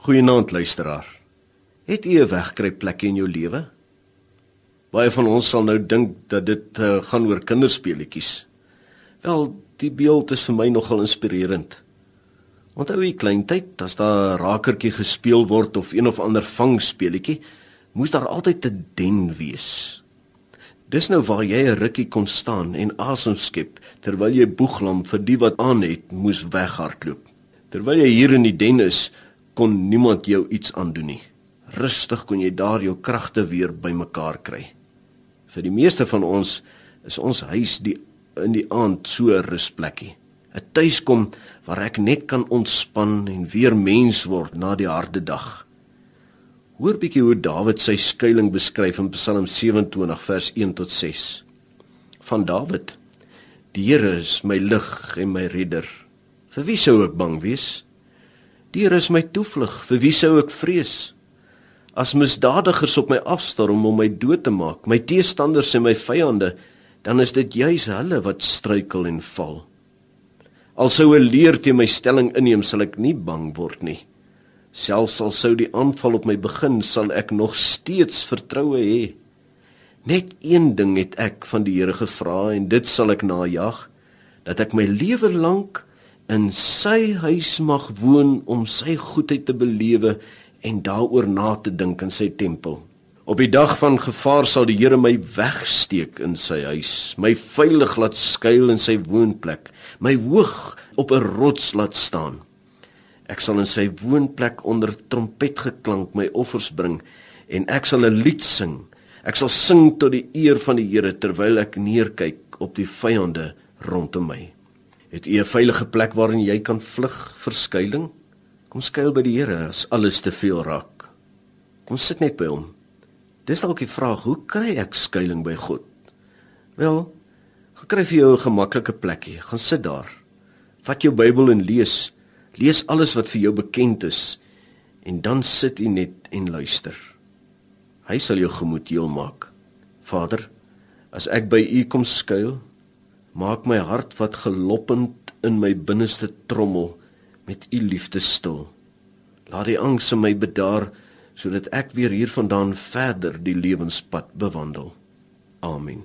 Goeienaand luisteraar. Het u 'n wegkruipplek in jou lewe? Baie van ons sal nou dink dat dit uh, gaan oor kinderspeletjies. Wel, die beeld is vir my nogal inspirerend. Onthou jy kleintyd as daar rakertjie gespeel word of een of ander vangspeletjie, moes daar altyd 'n den wees. Dis nou waar jy 'n rukkie kon staan en asem skep terwyl jy boeglam vir die wat aan het moes weghardloop. Terwyl jy hier in die den is, kon niemand jou iets aandoen nie. Rustig kon jy daar jou kragte weer bymekaar kry. Vir die meeste van ons is ons huis die in die aand so 'n rusplekkie. 'n Tuiskom waar ek net kan ontspan en weer mens word na die harde dag. Hoor bietjie hoe Dawid sy skuilings beskryf in Psalm 27 vers 1 tot 6. Van Dawid: Die Here is my lig en my redder. Vir wie sou ek bang wees? Die Here is my toevlug, vir wie sou ek vrees? As misdadigers op my afstorm om my dood te maak, my teestanders en my vyande, dan is dit juis hulle wat struikel en val. Al sou 'n leer teen my stelling inneem, sal ek nie bang word nie. Selfs al sou die aanval op my begin, sal ek nog steeds vertroue hê. Net een ding het ek van die Here gevra en dit sal ek najag, dat ek my lewe lank in sy huis mag woon om sy goedheid te belewe en daaroor na te dink in sy tempel. Op die dag van gevaar sal die Here my wegsteek in sy huis, my veilig laat skuil in sy woonplek, my hoog op 'n rots laat staan. Ek sal in sy woonplek onder trompetgeklank my offers bring en ek sal 'n lied sing. Ek sal sing tot die eer van die Here terwyl ek neerkyk op die vyande rondom my. Het u 'n veilige plek waarin jy kan vlug vir skuilings? Kom skuil by die Here as alles te veel raak. Kom sit net by hom. Dis dalk die vraag, hoe kry ek skuilings by God? Wel, gekry vir jou 'n gemaklike plekkie. Gaan sit daar. Vat jou Bybel en lees. Lees alles wat vir jou bekend is en dan sit u net en luister. Hy sal jou gemoed heel maak. Vader, as ek by u kom skuil, Maak my hart wat geloppend in my binneste trommel met u liefde stil. Laat die angs in my bedaar sodat ek weer hiervandaan verder die lewenspad bewandel. Amen.